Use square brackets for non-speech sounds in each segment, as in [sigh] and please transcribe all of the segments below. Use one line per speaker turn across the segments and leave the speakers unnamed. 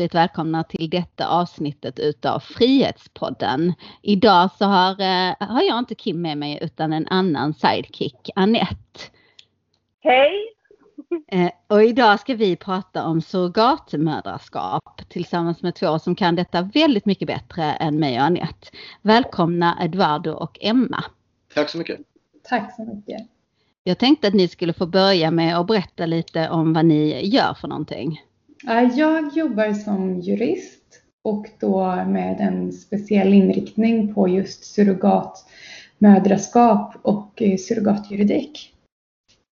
Hjärtligt välkomna till detta avsnittet utav Frihetspodden. Idag så har, eh, har jag inte Kim med mig utan en annan sidekick, Annette.
Hej!
Eh, och idag ska vi prata om surrogatmödraskap tillsammans med två som kan detta väldigt mycket bättre än mig och Annette. Välkomna Eduardo och Emma.
Tack så mycket.
Tack så mycket.
Jag tänkte att ni skulle få börja med att berätta lite om vad ni gör för någonting.
Jag jobbar som jurist och då med en speciell inriktning på just surrogatmödraskap och eh, surrogatjuridik.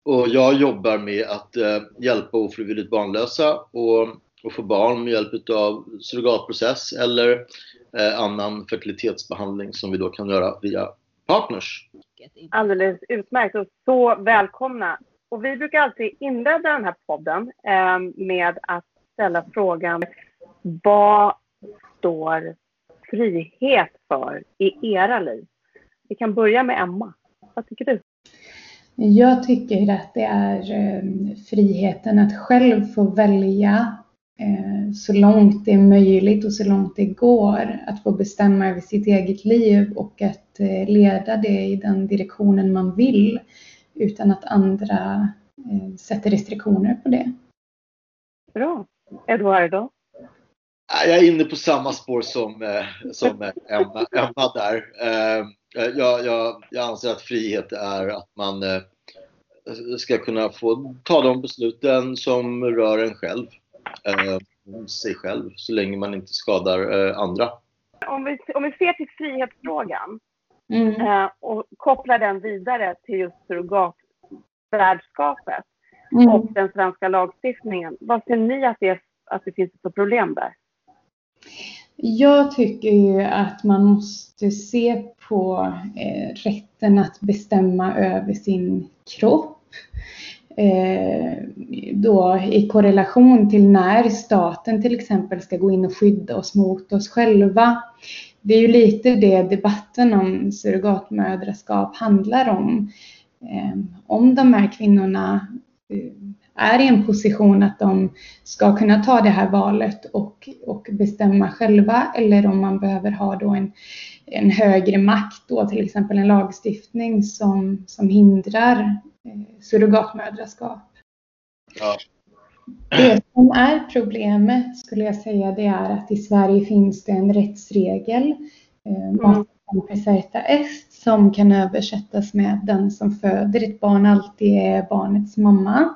Och jag jobbar med att eh, hjälpa ofrivilligt barnlösa och, och få barn med hjälp av surrogatprocess eller eh, annan fertilitetsbehandling som vi då kan göra via partners.
Alldeles utmärkt och så välkomna. Och vi brukar alltid inleda den här podden eh, med att ställa frågan vad står frihet för i era liv? Vi kan börja med Emma. Vad tycker du?
Jag tycker att det är eh, friheten att själv få välja eh, så långt det är möjligt och så långt det går att få bestämma över sitt eget liv och att eh, leda det i den direktionen man vill utan att andra sätter restriktioner på det.
Bra. Eduardo?
Jag är inne på samma spår som, som Emma, Emma där. Jag, jag, jag anser att frihet är att man ska kunna få ta de besluten som rör en själv. Sig själv, så länge man inte skadar andra.
Om vi, om vi ser till frihetsfrågan mm. och kopplar den vidare till just surrogatvärdskapet mm. och den svenska lagstiftningen. Vad ser ni att det, att det finns för problem där?
Jag tycker ju att man måste se på eh, rätten att bestämma över sin kropp. Eh, då i korrelation till när staten till exempel ska gå in och skydda oss mot oss själva. Det är ju lite det debatten om surrogatmödraskap handlar om. Eh, om de här kvinnorna är i en position att de ska kunna ta det här valet och, och bestämma själva eller om man behöver ha då en, en högre makt, då, till exempel en lagstiftning som, som hindrar eh, surrogatmödraskap. Ja. Det som är problemet skulle jag säga det är att i Sverige finns det en rättsregel, eh, mm. Preserta est, som kan översättas med den som föder ett barn alltid är barnets mamma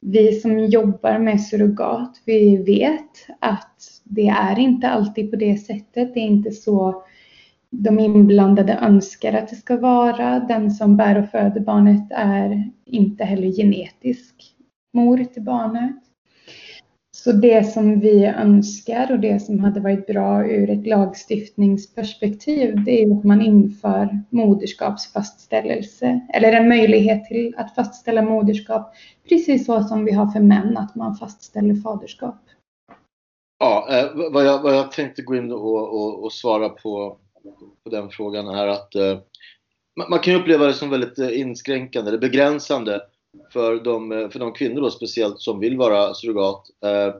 vi som jobbar med surrogat, vi vet att det är inte alltid på det sättet. Det är inte så de inblandade önskar att det ska vara. Den som bär och föder barnet är inte heller genetisk mor till barnet. Så det som vi önskar och det som hade varit bra ur ett lagstiftningsperspektiv det är att man inför moderskapsfastställelse eller en möjlighet till att fastställa moderskap precis så som vi har för män, att man fastställer faderskap.
Ja, eh, vad, jag, vad jag tänkte gå in och, och, och svara på, på den frågan är att eh, man, kan uppleva det som väldigt eh, inskränkande eller begränsande för de, eh, för de kvinnor då, speciellt som vill vara surrogat eh,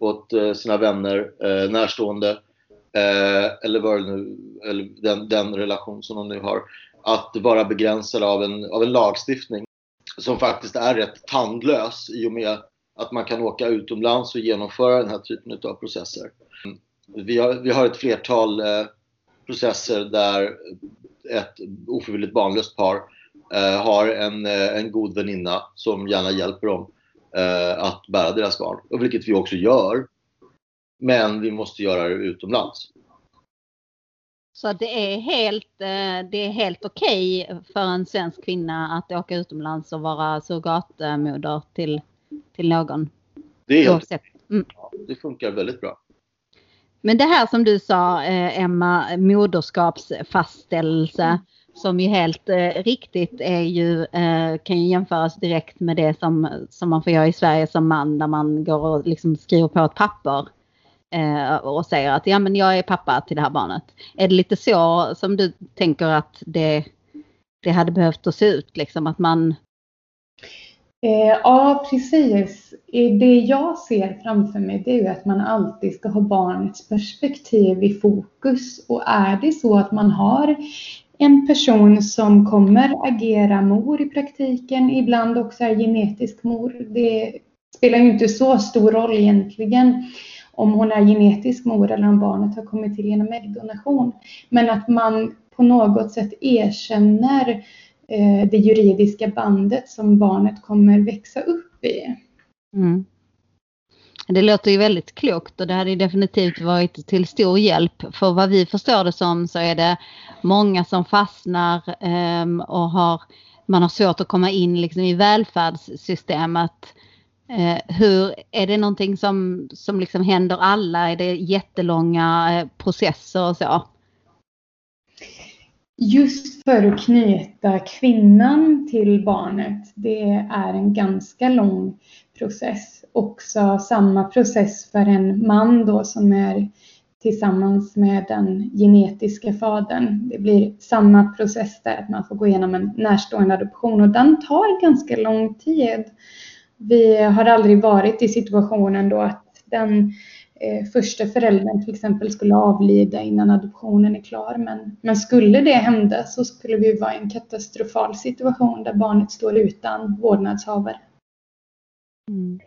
åt eh, sina vänner, eh, närstående eh, eller, vad nu, eller den, den, relation som de nu har att vara begränsade av en, av en lagstiftning som faktiskt är rätt tandlös i och med att man kan åka utomlands och genomföra den här typen av processer. Vi har, vi har ett flertal eh, processer där ett ofrivilligt barnlöst par eh, har en, eh, en god väninna som gärna hjälper dem eh, att bära deras barn. Och vilket vi också gör. Men vi måste göra det utomlands.
Så det är helt, eh, det är helt okej okay för en svensk kvinna att åka utomlands och vara surrogatmoder till, till någon?
Det är helt, mm. ja, det funkar väldigt bra.
Men det här som du sa eh, Emma, moderskapsfastställelse som ju helt eh, riktigt är ju, eh, kan ju jämföras direkt med det som, som man får göra i Sverige som man när man går och liksom skriver på ett papper eh, och säger att ja men jag är pappa till det här barnet. Är det lite så som du tänker att det, det hade behövt att se ut liksom att man
eh, ja, precis. Det jag ser framför mig det är ju att man alltid ska ha barnets perspektiv i fokus. Och är det så att man har en person som kommer agera mor i praktiken, ibland också är genetisk mor. Det spelar ju inte så stor roll egentligen om hon är genetisk mor eller om barnet har kommit till genom äggdonation. Men att man på något sätt erkänner eh, det juridiska bandet som barnet kommer växa upp i.
Mm. Det låter ju väldigt klokt och det hade definitivt varit till stor hjälp. För vad vi förstår det som så är det många som fastnar um, och har, man har svårt att komma in liksom i välfärdssystemet. Uh, hur, är det någonting som, som liksom händer alla? Är det jättelånga uh, processer och så?
Just för att knyta kvinnan till barnet, det är en ganska lång process. Också samma process för en man då som är tillsammans med den genetiska fadern. Det blir samma process där, att man får gå igenom en närstående adoption och den tar ganska lång tid. Vi har aldrig varit i situationen då att den eh, första föräldern till exempel skulle avlida innan adoptionen är klar. Men, men skulle det hända så skulle vi vara i en katastrofal situation där barnet står utan vårdnadshavare.
Mm.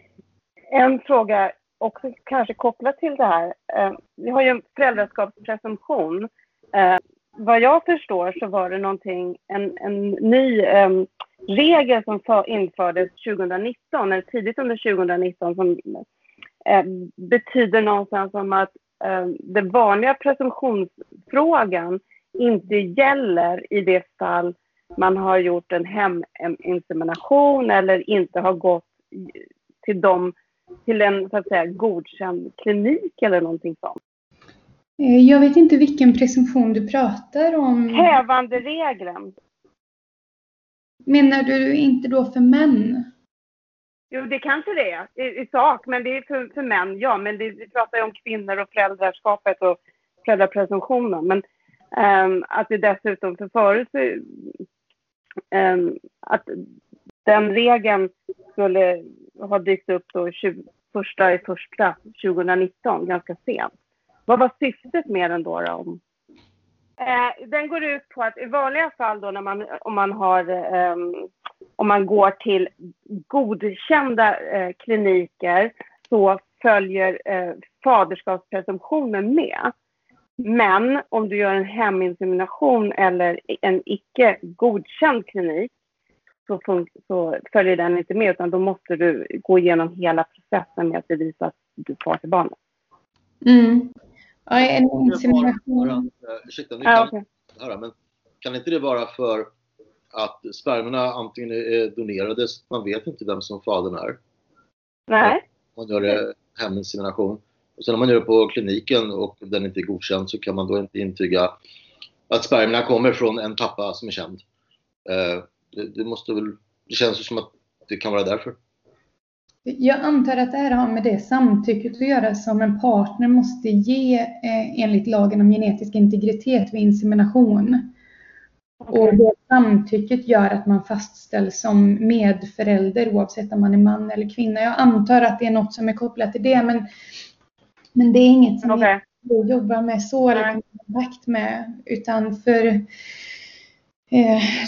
En fråga också kanske kopplat till det här. Eh, vi har ju en föräldraskapspresumtion. Eh, vad jag förstår så var det någonting, en, en ny eh, regel som för, infördes 2019, eller tidigt under 2019 som eh, betyder någonstans som att eh, den vanliga presumtionsfrågan inte gäller i det fall man har gjort en heminsemination eller inte har gått till, dem, till en så att säga, godkänd klinik eller någonting sånt.
Eh, jag vet inte vilken presumtion du pratar om.
Hävanderegeln.
Menar du inte då för män?
Jo, det kanske det är i, i sak, men det är för, för män, ja. Men det, vi pratar ju om kvinnor och föräldraskapet och föräldrapresumtionen. Men um, att det dessutom för förut um, att den regeln skulle ha dykt upp då 20, första i första 2019, ganska sent. Vad var syftet med den då? då? Eh, den går ut på att i vanliga fall då när man, om man har eh, om man går till godkända eh, kliniker så följer eh, faderskapspresumtionen med. Men om du gör en heminsemination eller en icke godkänd klinik så, så, följer den inte med utan då måste du gå igenom hela processen med att bevisa att du far till barnet.
Mm. Ja, en insemination.
Ursäkta, kan, okay. höra, men kan inte det vara för att spermierna antingen är donerade, man vet inte vem som fadern är.
Nej.
Man gör det heminsemination. Och sen om man gör det på kliniken och den inte är godkänd så kan man då inte intyga att spermierna kommer från en pappa som är känd. Det, det, måste väl, det känns ju som att det kan vara därför.
Jag antar att det här har med det samtycket att göra som en partner måste ge eh, enligt lagen om genetisk integritet vid insemination. Okay. Och det samtycket gör att man fastställs som medförälder oavsett om man är man eller kvinna. Jag antar att det är något som är kopplat till det men, men det är inget som okay. jag jobbar med så eller kommer kontakt med utan för Eh,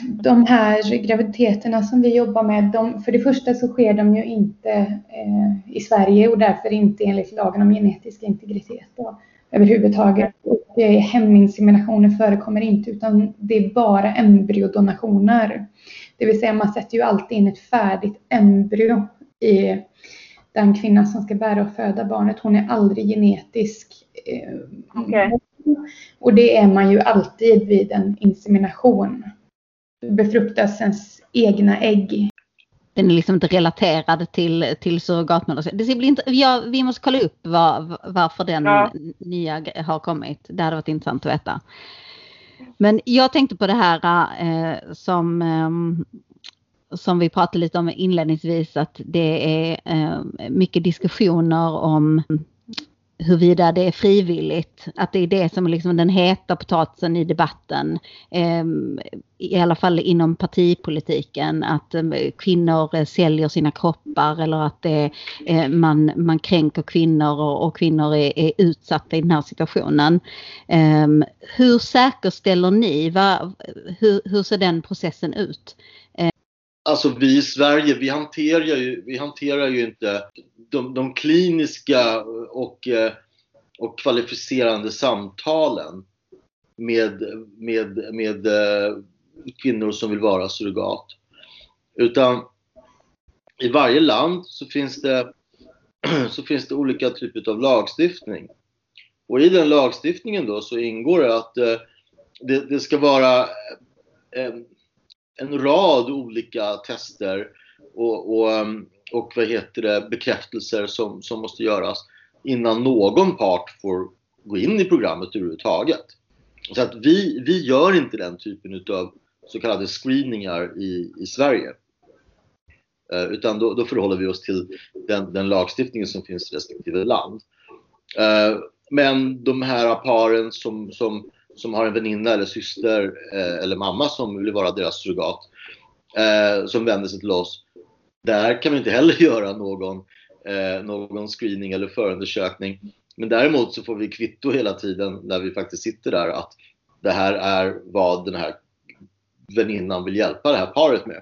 de här graviditeterna som vi jobbar med, de, för det första så sker de ju inte eh, i Sverige och därför inte enligt lagen om genetisk integritet då, överhuvudtaget. Och eh, heminseminationer förekommer inte utan det är bara embryodonationer. Det vill säga man sätter ju alltid in ett färdigt embryo i den kvinna som ska bära och föda barnet. Hon är aldrig genetisk.
Eh, okay.
Och det är man ju alltid vid en insemination. Befruktas ens egna ägg.
Den är liksom inte relaterad till, till surrogatmoderskap. Det blir inte, ja, vi måste kolla upp var, varför den ja. nya har kommit. Det hade varit intressant att veta. Men jag tänkte på det här eh, som, eh, som vi pratade lite om inledningsvis att det är eh, mycket diskussioner om huruvida det är frivilligt. Att det är det som är liksom den heta potatisen i debatten. Ehm, I alla fall inom partipolitiken. Att ehm, kvinnor eh, säljer sina kroppar eller att det, eh, man, man kränker kvinnor och, och kvinnor är, är, utsatta i den här situationen. Ehm, hur säkerställer ni? Va, hur, hur ser den processen ut?
Alltså vi i Sverige, vi hanterar ju, vi hanterar ju inte de, de kliniska och, eh, och kvalificerande samtalen med, med, med eh, kvinnor som vill vara surrogat. Utan i varje land så finns det, [clears throat] så finns det olika typer av lagstiftning. Och i den lagstiftningen då så ingår det att eh, det, det ska vara en rad olika tester och, och, ehm, och vad heter det, bekräftelser som, som måste göras innan någon part får gå in i programmet överhuvudtaget. Så att vi, vi gör inte den typen av så kallade screeningar i, i Sverige. Eh, utan då, då förhåller vi oss till den, den lagstiftningen som finns i respektive land. Eh, men de här paren som, som som har en väninna eller syster eh, eller mamma som vill vara deras surrogat eh, som vänder sig till oss. Där kan vi inte heller [laughs] göra någon, eh, någon screening eller förundersökning. Men däremot så får vi kvitto hela tiden när vi faktiskt sitter där att det här är vad den här väninnan vill hjälpa det här paret med.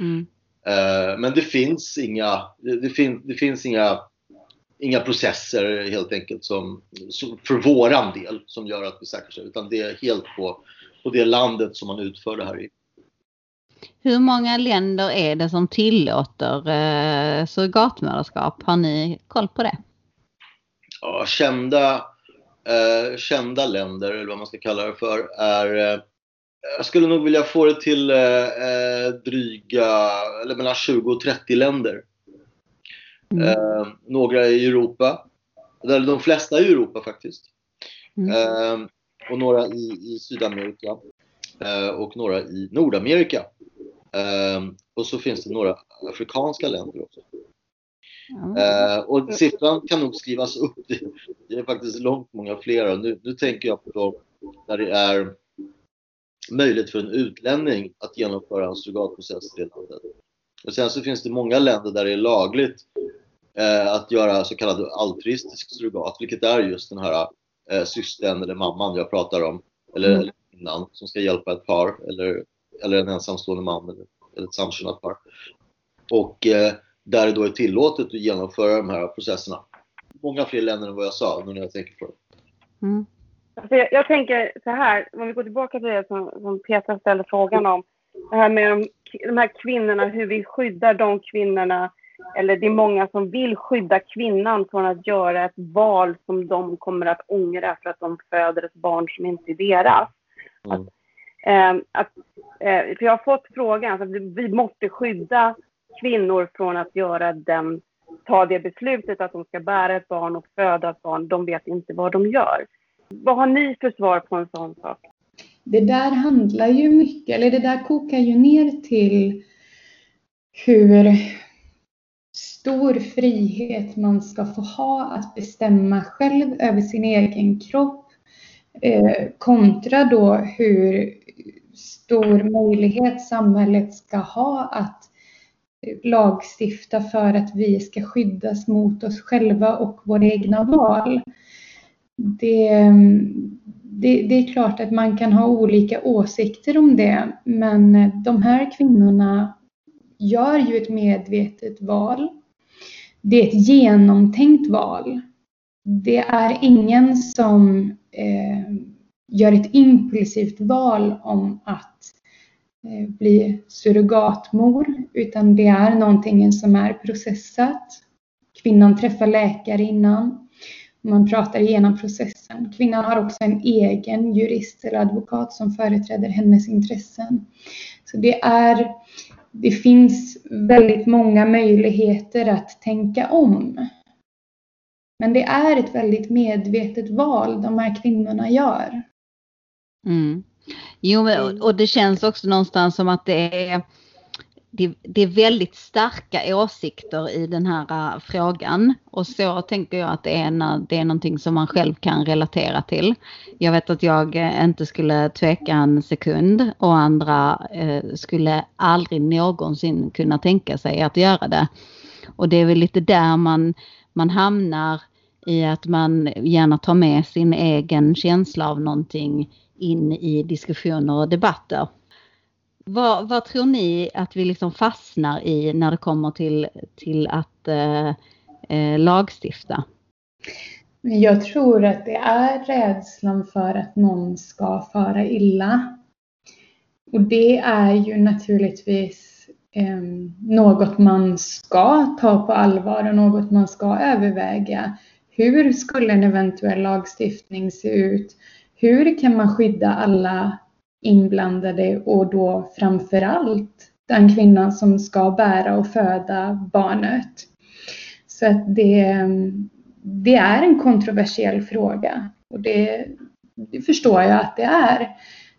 Mm. Eh, men det finns inga, det, det, fin, det finns inga inga processer helt enkelt som, som, för våran del som gör att vi säkerställer utan det är helt på, på det landet som man utför det här i.
Hur många länder är det som tillåter eh, surrogatmödraskap? Har ni koll på det?
Ja, kända, eh, kända länder, eller vad man ska kalla det för, är eh, jag skulle nog vilja få det till eh, eh dryga, eller mellan 20 och 30 länder. Mm. Eh, några i Europa. Eller de flesta i Europa faktiskt. Mm. Eh, och några i, i Sydamerika. Eh, och några i Nordamerika. Eh, och så finns det några afrikanska länder också. Mm. och siffran kan nog skrivas upp. Det, är faktiskt långt många fler. Nu, nu tänker jag på dem där det är möjligt för en utlänning att genomföra en surrogatprocess i det landet. Och sen så finns det många länder där det är lagligt eh, att göra så kallad altruistisk surrogat, vilket är just den här eh, systern eller mamman jag pratar om, eller, mm. eller kvinnan som ska hjälpa ett par eller, eller en ensamstående man eller, eller ett samkönat par. Och eh, där det då är tillåtet att genomföra de här processerna. Många fler länder än vad jag sa nu när jag tänker på det.
Mm. Alltså jag, jag, tänker så här, om vi går tillbaka till det som, som Petra ställde frågan om. Det här med de, de här kvinnorna, hur vi skyddar de kvinnorna eller det är många som vill skydda kvinnan från att göra ett val som de kommer att ångra för att de föder ett barn som inte är deras. Mm. Att, eh, att, eh, för jag har fått frågan, alltså, vi måste skydda kvinnor från att göra den, ta det beslutet att de ska bära ett barn och föda ett barn. De vet inte vad de gör. Vad har ni för svar på en sån sak?
Det där handlar ju mycket, eller det där kokar ju ner till hur stor frihet man ska få ha att bestämma själv över sin egen kropp eh, kontra då hur stor möjlighet samhället ska ha att lagstifta för att vi ska skyddas mot oss själva och våra egna val. Det, det, det, är klart att man kan ha olika åsikter om det, men de här kvinnorna gör ju ett medvetet val det är ett genomtänkt val. Det är ingen som eh, gör ett impulsivt val om att eh, bli surrogatmor, utan det är någonting som är processat. Kvinnan träffar läkare innan. Man pratar igenom processen. Kvinnan har också en egen jurist eller advokat som företräder hennes intressen. Så det är det finns väldigt många möjligheter att tänka om. Men det är ett väldigt medvetet val de här kvinnorna gör.
Mm. Jo, och det känns också någonstans som att det är det, det, är väldigt starka åsikter i den här eh, frågan och så tänker jag att det är, när det är någonting som man själv kan relatera till. Jag vet att jag eh, inte skulle tveka en sekund och andra eh, skulle aldrig någonsin kunna tänka sig att göra det. Och det är väl lite där man, man hamnar i att man gärna tar med sin egen känsla av någonting in i diskussioner och debatter. Vad, vad, tror ni att vi liksom fastnar i när det kommer till, till att eh, eh, lagstifta?
Jag tror att det är rädslan för att någon ska fara illa. Och det är ju naturligtvis eh, något man ska ta på allvar och något man ska överväga. Hur skulle en eventuell lagstiftning se ut? Hur kan man skydda alla inblandade och då framför allt den kvinnan som ska bära och föda barnet. Så att det, det är en kontroversiell fråga och det, det förstår jag att det är.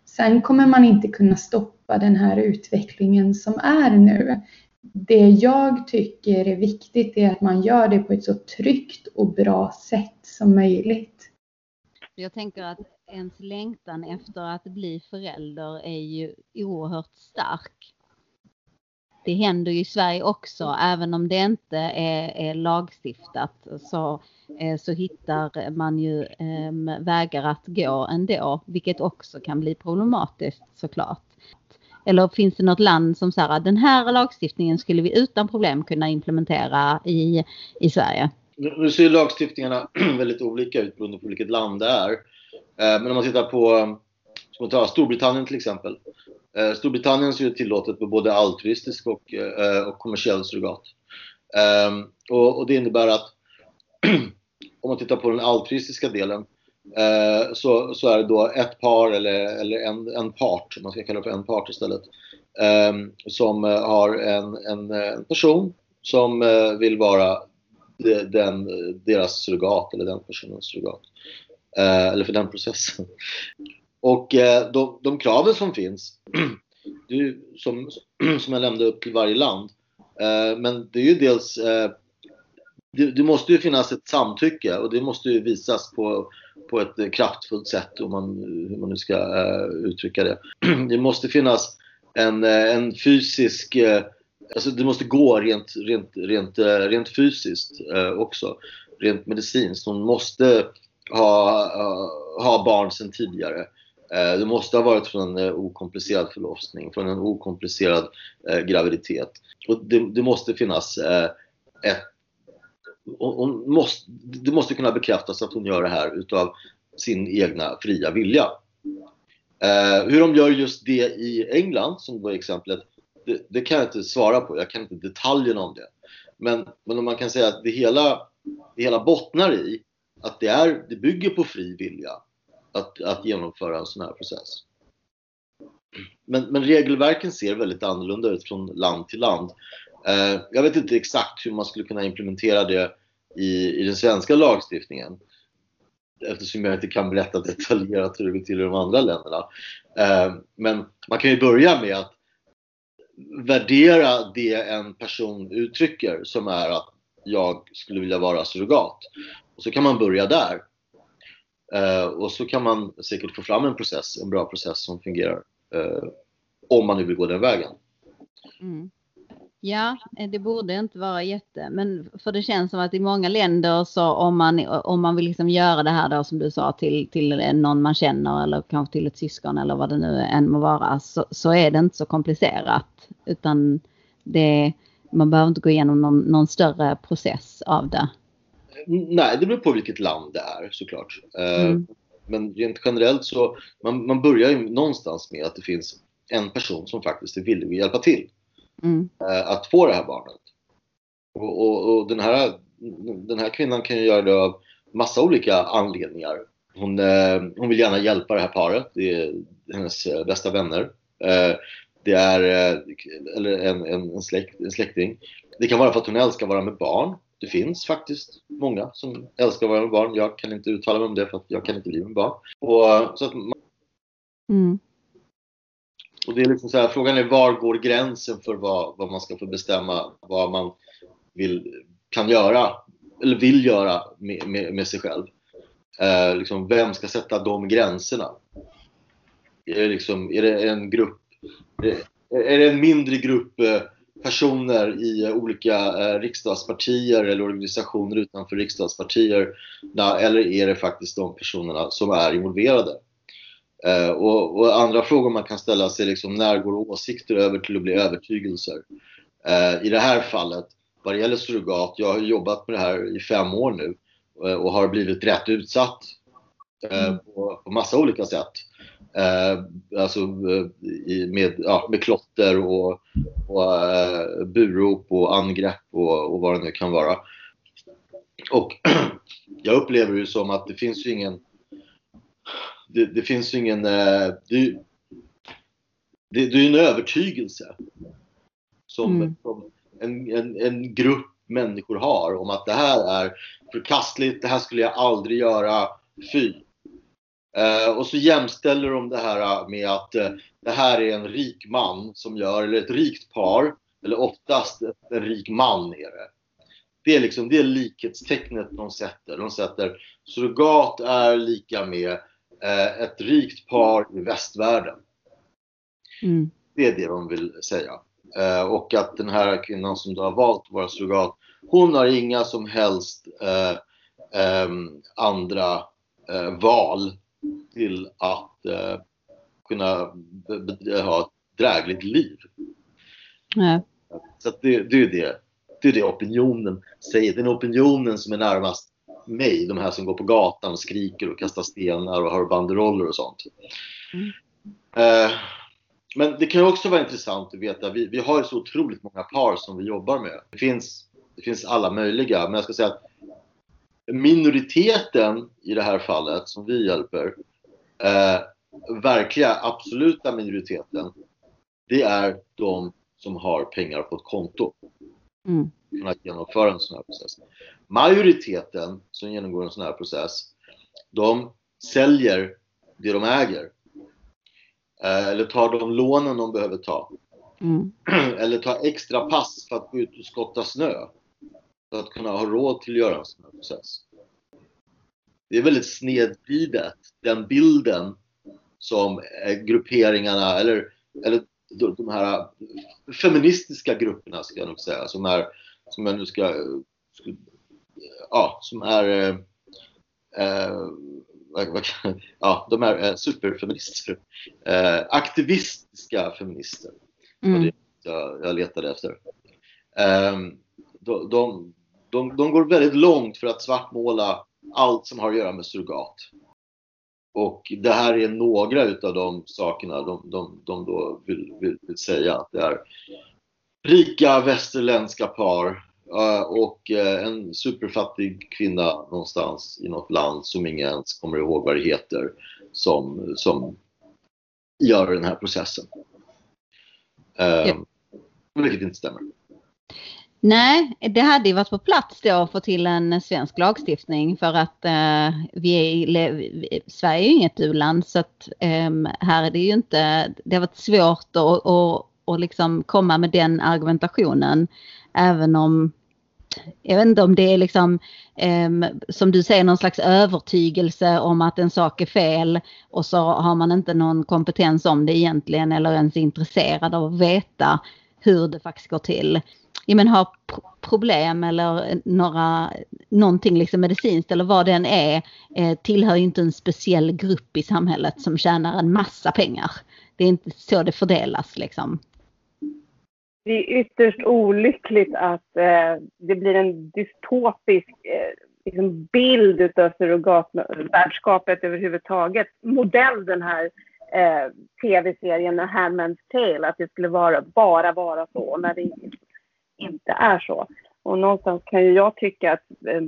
Sen kommer man inte kunna stoppa den här utvecklingen som är nu. Det jag tycker är viktigt är att man gör det på ett så tryggt och bra sätt som möjligt.
Jag tänker att ens längtan efter att bli förälder är ju oerhört stark. Det händer ju i Sverige också, även om det inte är, är lagstiftat så, eh, så hittar man ju ehm, vägar att gå ändå, vilket också kan bli problematiskt såklart. Eller finns det något land som säger att den här lagstiftningen skulle vi utan problem kunna implementera i, i Sverige?
Nu ser lagstiftningarna [clears throat] väldigt olika ut beroende på vilket land det är. Eh, men om man tittar på eh, som tar Storbritannien till exempel. Eh, Storbritannien så är det tillåtet med både altruistisk och, och kommersiell surrogat. Ehm, och, och det innebär att [clears throat] om man tittar på den altruistiska delen så, så är det då ett par eller, eller en, en part, man ska kalla det för en part istället, ehm, som har en, en, en person som vill vara den, deras surrogat eller den personens surrogat. Eh, eller för den processen. Och eh, de, de kraven som finns, [clears throat] du, som, [clears throat] som jag nämnde upp till varje land, eh, men det är ju dels det, det, måste ju finnas ett samtycke och det måste ju visas på, på ett kraftfullt sätt, om man, hur man nu ska uttrycka det. [clears throat] Det måste finnas en, en fysisk Alltså det måste gå rent, rent, rent, rent fysiskt också, rent medicinskt. Hon måste ha, ha barn sedan tidigare. Eh, det måste ha varit från en eh, okomplicerad förlossning, från en okomplicerad eh, graviditet. Och det, det måste finnas eh, ett... Hon måste, det måste kunna bekräftas att hon gör det här utav sin egna fria vilja. Eh, hur de gör just det i England, som var exemplet, det, det, kan jag inte svara på. Jag kan inte detaljerna om det. Men, men om man kan säga att det hela, det hela bottnar i att det, är, det bygger på fri vilja att, att genomföra en sån här process. Men, men regelverken ser väldigt annorlunda ut från land till land. Eh, jag vet inte exakt hur man skulle kunna implementera det i, i den svenska lagstiftningen eftersom jag inte kan berätta detaljerat hur det går till i de andra länderna. Eh, men man kan ju börja med att värdera det en person uttrycker som är att jag skulle vilja vara surrogat. Och så kan man börja där. Uh, och så kan man säkert få fram en process, en bra process som fungerar. Uh, om man nu vill gå den vägen.
Mm. Ja, eh, det borde inte vara jätte, men för det känns som att i många länder så om man, om man vill liksom göra det här då som du sa till, till någon man känner eller kanske till ett syskon eller vad det nu än må vara så, så är det inte så komplicerat utan det, man behöver inte gå igenom någon, någon större process av det.
Nej, det beror på vilket land det är såklart. Eh, mm. Men rent generellt så man, man börjar ju någonstans med att det finns en person som faktiskt är villig att hjälpa till mm. Eh, att få det här barnet. Och, och, och, den, här, den här kvinnan kan ju göra det av massa olika anledningar. Hon, eh, hon vill gärna hjälpa det här paret, det är hennes bästa vänner. Det är eller en, en, en, släkt, en släkting. Det kan vara för att hon älskar att vara med barn det finns faktiskt många som älskar med barn. Jag kan inte uttala mig om det för att jag kan inte bli med barn. Och, så att man...
mm.
och det är liksom så här, frågan är var går gränsen för vad, vad man ska få bestämma vad man vill, kan göra eller vill göra med, med, med sig själv. Eh, liksom, vem ska sätta de gränserna? Är det, liksom, är det en grupp, är, är det en mindre grupp eh, personer i olika eh, riksdagspartier eller organisationer utanför riksdagspartierna eller är det faktiskt de personerna som är involverade? Eh, och, och, andra frågor man kan ställa sig liksom, när går åsikter över till att bli övertygelser? Eh, I det här fallet, vad det gäller surrogat, jag har jobbat med det här i fem år nu eh, och har blivit rätt utsatt mm. på, på massa olika sätt. Eh, alltså i, med, ja, med klotter och, och eh, burop och angrepp och, och vad det nu kan vara. Och [clears throat] jag upplever det som att det finns ju ingen det, det finns ju ingen... Eh, det, det, det är en övertygelse som, mm. som en, en, en, grupp människor har om att det här är förkastligt, det här skulle jag aldrig göra, fy. Eh, och så jämställer de det här med att eh, det här är en rik man som gör, eller ett rikt par, eller oftast en rik man är det. Det är liksom det är likhetstecknet de sätter. De sätter surrogat är lika med Eh, ett rikt par i västvärlden. Mm. Det är det de vill säga. Eh, och att den här kvinnan som du har valt att vara surrogat, hon har inga som helst eh, eh, andra eh, val till att eh, kunna ha ett drägligt liv. Mm. Så det, det, är det, det är det opinionen säger. Den opinionen som är närmast mig, de här som går på gatan och skriker och kastar stenar och har banderoller och sånt. Mm. Eh, men det kan också vara intressant att veta, vi, vi har så otroligt många par som vi jobbar med. Det finns, det finns alla möjliga, men jag ska säga att minoriteten i det här fallet som vi hjälper, eh, verkliga absoluta minoriteten, det är de som har pengar på ett konto. Mm. För att genomföra en sån här process. Majoriteten som genomgår en sån här process, de säljer det de äger. Eh, eller tar de lånen de behöver ta. Mm. [clears throat] Eller tar extra pass för att gå ut och skotta snö. För att kunna ha råd till att göra en sån här process. Det är väldigt snedvridet, den bilden som grupperingarna eller, eller de här feministiska grupperna ska jag nog säga, som är, som jag nu ska, ska ja, som är eh, eh ja, de är eh, superfeminister. Eh, aktivistiska feminister. Mm. Det jag, jag letade efter. Eh, de, de, de, de, går väldigt långt för att svartmåla allt som har att göra med surrogat. Och det här är några utav de sakerna de, de, de då vill, vill, vill säga att det är rika västerländska par Eh, och eh, en superfattig kvinna någonstans i något land som ingen ens kommer ihåg vad det heter som, som gör den här processen. Ja. Vilket inte stämmer.
Nej, det hade ju varit på plats då att få till en svensk lagstiftning för att eh, vi är, Sverige är ju inget u-land så att eh, här är det ju inte, det har varit svårt att, att, att liksom komma med den argumentationen även om jag vet inte om det är liksom eh, som du säger någon slags övertygelse om att en sak är fel och så har man inte någon kompetens om det egentligen eller ens intresserad av att veta hur det faktiskt går till ja men har problem eller några, någonting liksom medicinskt eller vad den är eh, tillhör tillhör inte en speciell grupp i samhället som tjänar en massa pengar. Det är inte så det fördelas liksom
det är ytterst olyckligt att eh, det blir en dystopisk eh, liksom bild av surrogatvärdskapet överhuvudtaget. Modell den här eh, tv-serien A Handman's Tale, att det skulle vara, bara vara så när det inte är så. Och någonstans kan ju jag tycka att eh,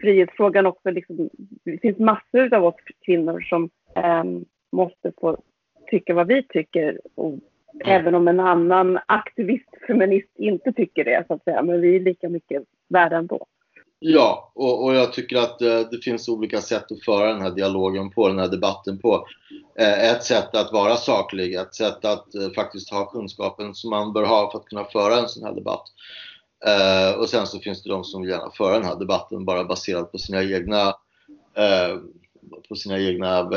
frihetsfrågan också, liksom, det finns massor av oss kvinnor som eh, måste få tycka vad vi tycker och Även om en annan aktivist, feminist, inte tycker det så att säga. Men vi är lika mycket värda ändå.
Ja, och, och jag tycker att eh, det finns olika sätt att föra den här dialogen på, den här debatten på. Eh, ett sätt att vara saklig, ett sätt att eh, faktiskt ha kunskapen som man bör ha för att kunna föra en sån här debatt. Eh, och sen så finns det de som vill gärna föra den här debatten bara baserat på sina egna på sina egna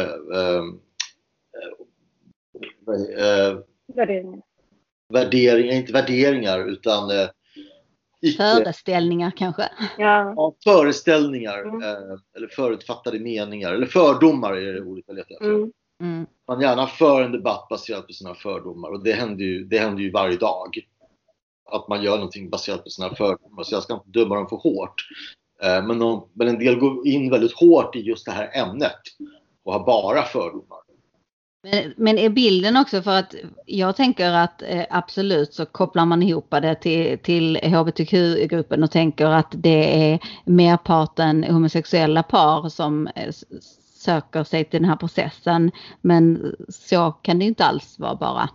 Värderingar.
värderingar, inte värderingar utan icke,
Föreställningar kanske?
Ja.
ja, föreställningar
Mm.
eh, eller förutfattade meningar eller fördomar är det ordet jag letar efter.
Mm.
Mm.
Man gärna för en debatt baserat på sina fördomar och det händer ju, det händer ju varje dag. Att man gör någonting baserat på sina fördomar så jag ska inte döma dem för hårt. Eh, Men, de, men en del går in väldigt hårt i just det här ämnet och har bara fördomar.
Men, men är bilden också för att jag tänker att eh, absolut så kopplar man ihop det till, till hbtq-gruppen och tänker att det är merparten homosexuella par som eh, söker sig till den här processen. Men så kan det inte alls vara bara.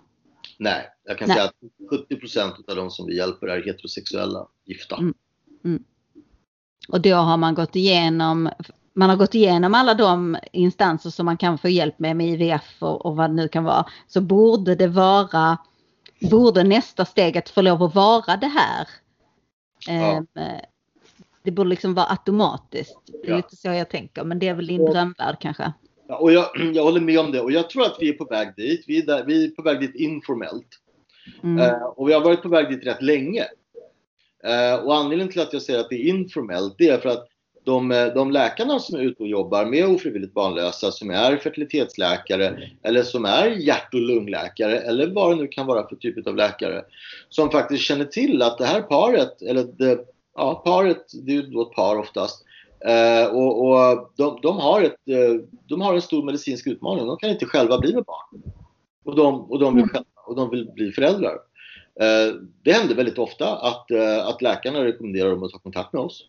Nej, jag kan
Nej.
säga att 70% av de som vi hjälper är heterosexuella, gifta.
Mm. Och då har man gått igenom man har gått igenom alla de instanser som man kan få hjälp med med IVF och, och vad det nu kan vara. Så borde det vara, borde nästa steget få lov att vara det här.
Ja.
Eh, Det borde liksom vara automatiskt. Det är
Ja.
lite så jag tänker, men det är väl din drömvärld kanske.
Ja, och jag, [clears throat] jag håller med om det och jag tror att vi är på väg dit. Vi är, där, vi är på väg dit informellt.
Mm.
Eh, och vi har varit på väg dit rätt länge. Eh, och anledningen till att jag säger att det är informellt, det är för att de, eh, de läkarna som är ute och jobbar med ofrivilligt barnlösa, som är fertilitetsläkare eller som är hjärt och lungläkare eller vad det nu kan vara för typ av läkare, som faktiskt känner till att det här paret, eller det, ja, paret, det är ju då ett par oftast, eh, och, och de, de, har ett, eh, de har en stor medicinsk utmaning. De kan inte själva bli med barn. Och de, och de vill själva och de vill bli föräldrar. Eh, det händer väldigt ofta att, eh, att läkarna rekommenderar dem att ta kontakt med oss.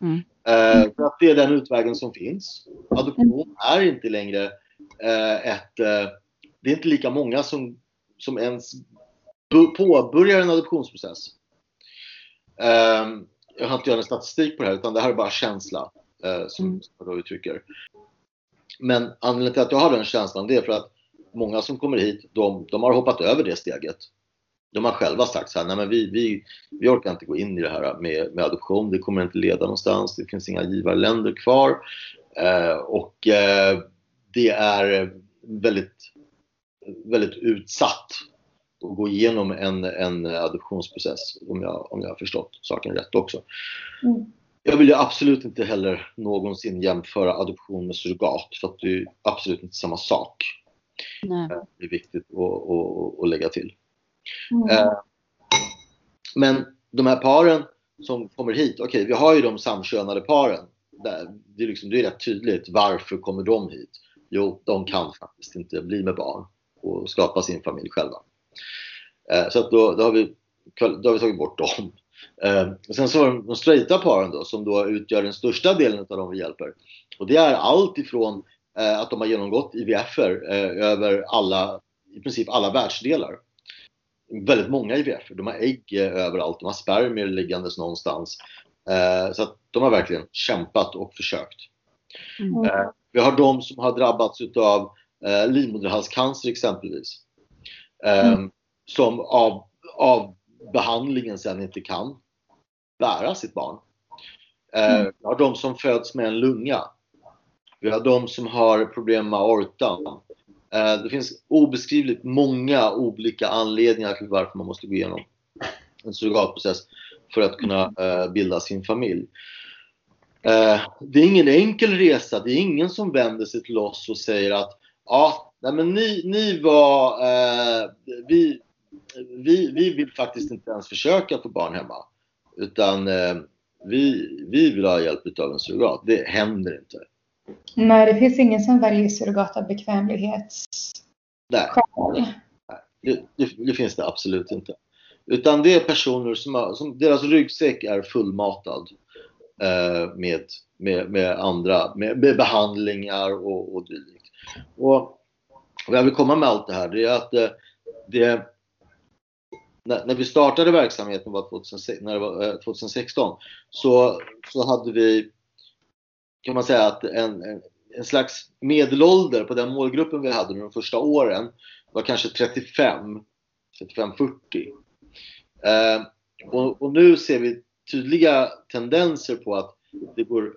Mm.
Eh, för att det är den utvägen som finns. Adoption är inte längre eh, ett... Eh, det är inte lika många som, som ens påbörjar en adoptionsprocess. Eh, jag har inte gjort en statistik på det här utan det här är bara känsla eh, som,
Mm.
som jag då uttrycker. Men anledningen till att jag har den känslan det är för att många som kommer hit, de, de har hoppat över det steget. De har själva sagt så här, nej men vi, vi, vi orkar inte gå in i det här med, med adoption, det kommer inte leda någonstans, det finns inga givarländer kvar. Eh, och eh, det är väldigt, väldigt utsatt att gå igenom en, en adoptionsprocess om jag, om jag har förstått saken rätt också.
Mm.
Jag vill ju absolut inte heller någonsin jämföra adoption med surrogat för att det är absolut inte samma sak.
Nej.
Det är viktigt att, att, att lägga till.
Mm.
Eh, men de här paren som kommer hit, okej vi har ju de samkönade paren. Där, det, är liksom, det är rätt tydligt, varför kommer de hit? Jo, de kan faktiskt inte bli med barn och skapa sin familj själva. Eh, så att då, då, har vi, då har vi tagit bort dem. Eh, och sen så har de, de straighta paren då, som då utgör den största delen av de vi hjälper. Och det är allt ifrån eh, att de har genomgått IVF eh, över alla, i princip alla världsdelar väldigt många IVF. De har ägg eh, överallt, de har spermier liggandes någonstans. Eh, så de har verkligen kämpat och försökt.
Mm.
Eh, vi har de som har drabbats utav eh, livmoderhalscancer exempelvis. Eh,
Mm.
Som av, av behandlingen sen inte kan bära sitt barn.
Mm.
Vi har de som föds med en lunga. Vi har de som har problem med aortan. Eh, det finns obeskrivligt många olika anledningar till varför man måste gå igenom en surrogatprocess för att kunna eh, bilda sin familj. Eh, det är ingen enkel resa. Det är ingen som vänder sig till oss och säger att ja, nej men ni, ni var, eh, vi, vi, vi vill faktiskt inte ens försöka få barn hemma. Utan eh, vi, vi vill ha hjälp av en surrogat. Det händer inte.
Nej, det finns ingen som väljer surrogat av bekvämlighetsskäl.
Det, det, det finns det absolut inte. Utan det är personer som, har, som deras ryggsäck är fullmatad eh, med, med, med andra, med, med behandlingar och, och dylikt. Och vad jag vill komma med allt det här det är att eh, det, när, när vi startade verksamheten var 2006, när det var 2016 så, så hade vi kan man säga att en, en, slags medelålder på den målgruppen vi hade de första åren var kanske 35, 35-40. Eh, och, och, nu ser vi tydliga tendenser på att det går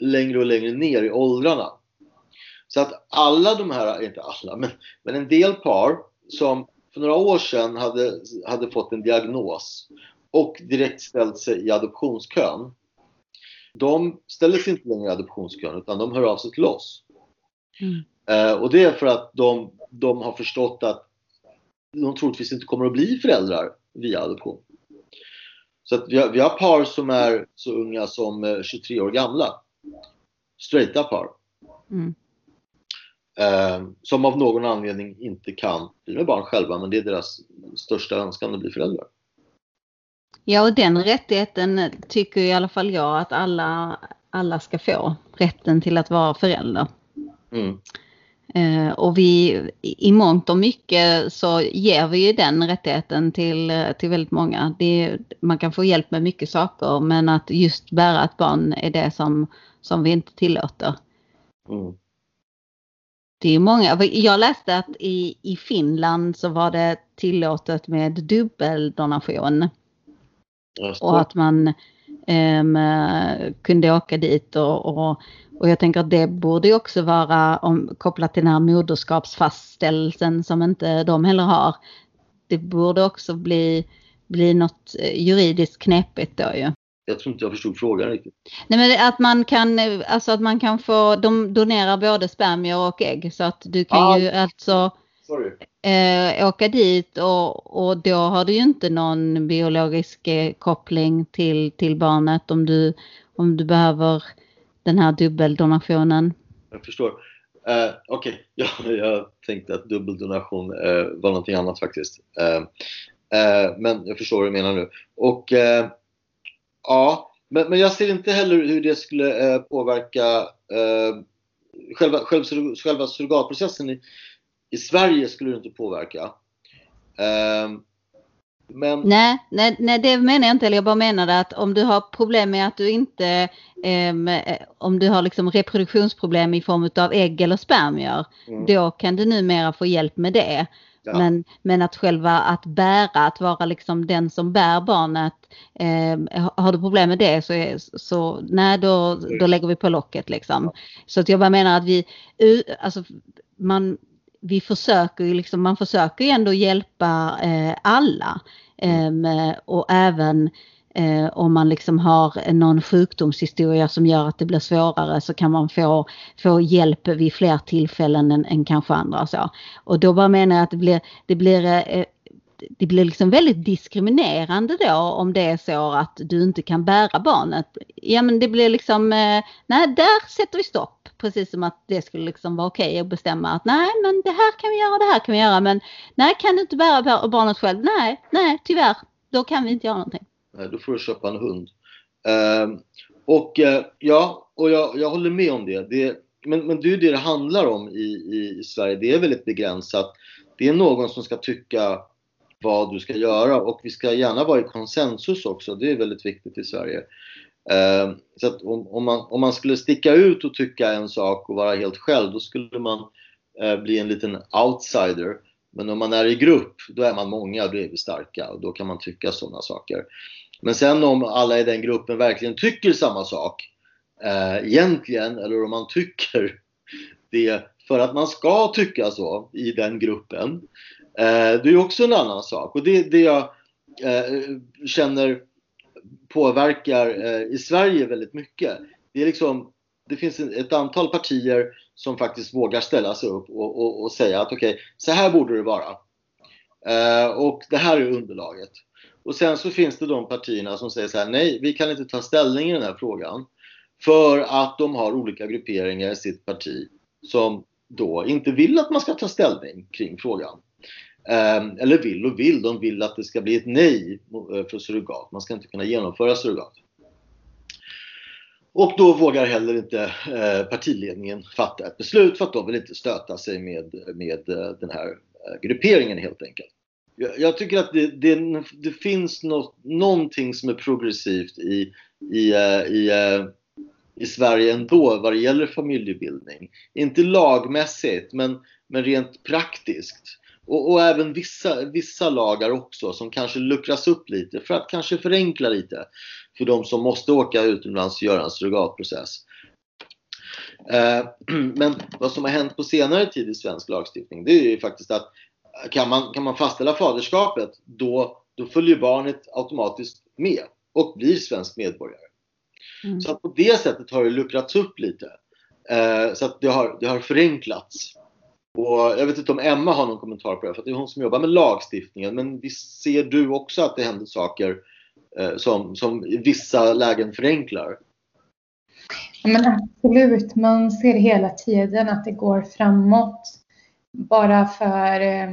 längre och längre ner i åldrarna. Så att alla de här, inte alla, men, men en del par som för några år sedan hade, hade fått en diagnos och direkt ställt sig i adoptionskön. De ställer sig inte längre i adoptionskön utan de hör av sig till oss. Mm. Eh, och det är för att de, de har förstått att de troligtvis inte kommer att bli föräldrar via adoption. Så att vi, har, vi har par som är så unga som 23 eh, år gamla. Straighta par. Mm. Eh, som av någon anledning inte kan bli med barn själva men det är deras största önskan att bli föräldrar.
Ja och den rättigheten tycker i alla fall jag att alla, alla ska få. Rätten till att vara förälder. Mm. Eh, och vi i mångt och mycket så ger vi ju den rättigheten till, till väldigt många. Det, man kan få hjälp med mycket saker men att just bära ett barn är det som, som vi inte tillåter. Mm. Det är många, jag läste att i, i Finland så var det tillåtet med dubbeldonation. Och att man um, kunde åka dit och, och, och, jag tänker att det borde också vara om, kopplat till den här moderskapsfastställelsen som inte de heller har. Det borde också bli, bli något eh, juridiskt knepigt då ju.
Jag tror inte jag förstod frågan riktigt.
Nej men att man kan, alltså att man kan få, de donerar både spermier och ägg så att du kan ah, ju alltså eh, åka dit och, och då har du ju inte någon biologisk eh, koppling till, till barnet om du, om du behöver den här dubbeldonationen.
Jag förstår. Uh, Okej, okay. [laughs] ja, jag tänkte att dubbeldonation uh, var någonting annat faktiskt. Uh, men jag förstår vad du menar nu. Och Ja, men, men jag ser inte heller hur det skulle påverka själva, själva, själva surrogatprocessen i, i Sverige skulle det inte påverka. Eh,
men... Nej, nej, nej, det menar jag inte. Eller jag bara menade att om du har problem med att du inte, ehm, eh, om du har liksom reproduktionsproblem i form av ägg eller spermier, mm. då kan du numera få hjälp med det. Ja. Men, men att själva att bära, att vara liksom den som bär barnet, eh, har du problem med det så, är, så nej då, då lägger vi på locket liksom. Så att jag bara menar att vi, alltså man, vi försöker ju liksom, man försöker ju ändå hjälpa eh, alla. Eh, och även Eh, om man liksom har någon sjukdomshistoria som gör att det blir svårare så kan man få, få hjälp vid fler tillfällen än, än kanske andra. Och, så. och då bara menar jag att det blir, det blir eh, det blir liksom väldigt diskriminerande då om det är så att du inte kan bära barnet. Ja men det blir liksom, eh, nej där sätter vi stopp. Precis som att det skulle liksom vara okej okay att bestämma att nej men det här kan vi göra, det här kan vi göra men nej kan du inte bära barnet själv? Nej, nej tyvärr, då kan vi inte göra någonting.
Nej, då får du köpa en hund. Uh, och uh, ja, och jag, jag håller med om det. det men, men det är det det handlar om i, i, i Sverige. Det är väldigt begränsat. Det är någon som ska tycka vad du ska göra och vi ska gärna vara i konsensus också. Det är väldigt viktigt i Sverige. Eh, så att om, man, om man skulle sticka ut och tycka en sak och vara helt själv, då skulle man eh, bli en liten outsider. Men om man är i grupp, då är man många, då är vi starka och då kan man tycka sådana saker. Men sen om alla i den gruppen verkligen tycker samma sak eh, egentligen, eller om man tycker det för att man ska tycka så i den gruppen. Eh, det är också en annan sak och det, det jag eh, känner påverkar eh, i Sverige väldigt mycket. Det, är liksom, det finns ett antal partier som faktiskt vågar ställa sig upp och, och, och säga att okej, okay, så här borde det vara. Eh, och det här är underlaget. Och sen så finns det de partierna som säger så här, nej, vi kan inte ta ställning i den här frågan. För att de har olika grupperingar i sitt parti som då inte vill att man ska ta ställning kring frågan. Ehm, eller vill och vill, de vill att det ska bli ett nej eh, för surrogat. Man ska inte kunna genomföra surrogat. Och då vågar heller inte eh, partiledningen fatta ett beslut för att de vill inte stöta sig med, med eh, den här grupperingen helt enkelt. jag, tycker att det, det, det finns något, någonting som är progressivt i, i, i, i Sverige ändå vad det gäller familjebildning. Inte lagmässigt men, men rent praktiskt. Och, och, även vissa, vissa lagar också som kanske luckras upp lite för att kanske förenkla lite för de som måste åka utomlands och göra en surrogatprocess. Eh, [clears throat] men vad som har hänt på senare tid i svensk lagstiftning det är ju faktiskt att kan man, kan man fastställa faderskapet då, då följer barnet automatiskt med och blir svensk medborgare. Mm. Så att på det sättet har det luckrats upp lite. Eh, så att det har, det har förenklats. Och jag vet inte om Emma har någon kommentar på det, för det är hon som jobbar med lagstiftningen. Men visst ser du också att det händer saker eh, som, som i vissa lägen förenklar?
Ja, men absolut, man ser hela tiden att det går framåt. Bara för eh,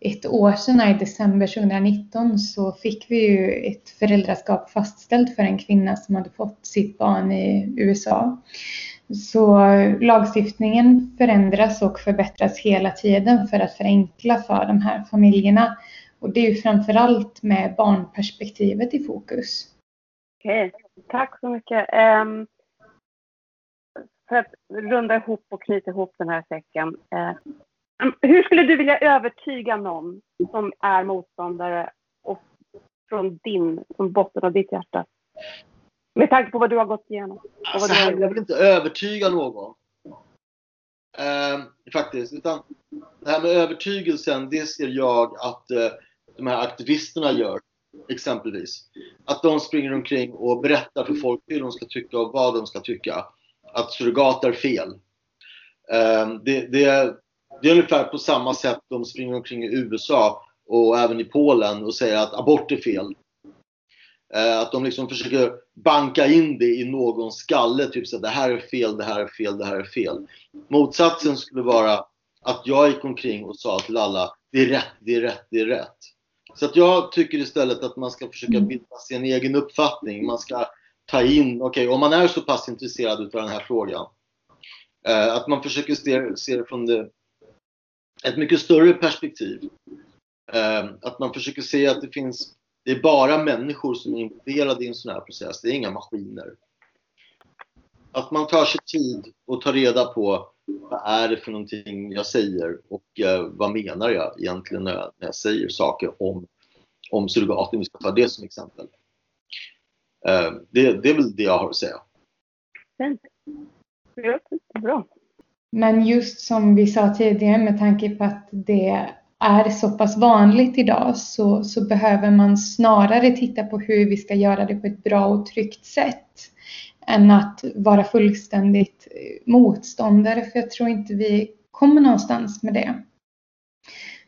ett år sedan, i december 2019, så fick vi ju ett föräldraskap fastställt för en kvinna som hade fått sitt barn i USA. Så lagstiftningen förändras och förbättras hela tiden för att förenkla för de här familjerna. Och det är ju framförallt med barnperspektivet i fokus.
Okej, okay. tack så mycket. Um, för att runda ihop och knyta ihop den här säcken. Um, hur skulle du vilja övertyga någon som är motståndare och från din, från botten av ditt hjärta? Med tanke på vad du har gått igenom.
Alltså, här, jag vill inte övertyga någon. Eh, faktiskt. Utan det här med övertygelsen, det ser jag att eh, de här aktivisterna gör. Exempelvis. Att de springer omkring och berättar för folk hur de ska tycka och vad de ska tycka. Att surrogat är fel. Eh, det, det, det är ungefär på samma sätt de springer omkring i USA och även i Polen och säger att abort är fel. Eh, att de liksom försöker banka in det i någons skalle. Typ så att det här är fel, det här är fel, det här är fel. Motsatsen skulle vara att jag gick omkring och sa till alla det är rätt, det är rätt, det är rätt. Så att jag tycker istället att man ska försöka mm. bilda sin egen uppfattning. Man ska ta in, okej okay, om man är så pass intresserad utav den här frågan. Eh, att man försöker se, se det från det, ett mycket större perspektiv. Eh, att man försöker se att det finns det är bara människor som är involverade i en sån här process. Det är inga maskiner. Att man tar sig tid och tar reda på vad är det för någonting jag säger och eh, vad menar jag egentligen när jag, när jag säger saker om, om surrogat, om vi ska ta det som exempel. Eh, det, det är väl det jag har att säga.
Bra.
Men just som vi sa tidigare med tanke på att det är så pass vanligt idag så, så behöver man snarare titta på hur vi ska göra det på ett bra och tryggt sätt än att vara fullständigt eh, motståndare för jag tror inte vi kommer någonstans med det.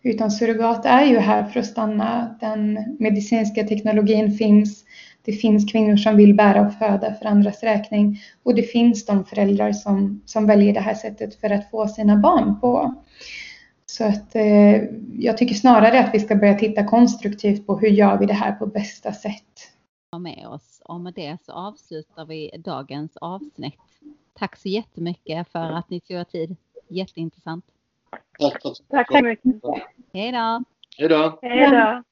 Utan surrogat är ju här för att stanna. Den medicinska teknologin finns. Det finns kvinnor som vill bära och föda för andras räkning och det finns de föräldrar som, som väljer det här sättet för att få sina barn på. Så att eh, jag tycker snarare att vi ska börja titta konstruktivt på hur gör vi det här på bästa sätt.
Med oss och med det så avslutar vi dagens avsnitt. Tack så jättemycket för att ni tog er tid. Jätteintressant.
Tack,
tack så mycket.
Hej då.
Hej då.
Hej då.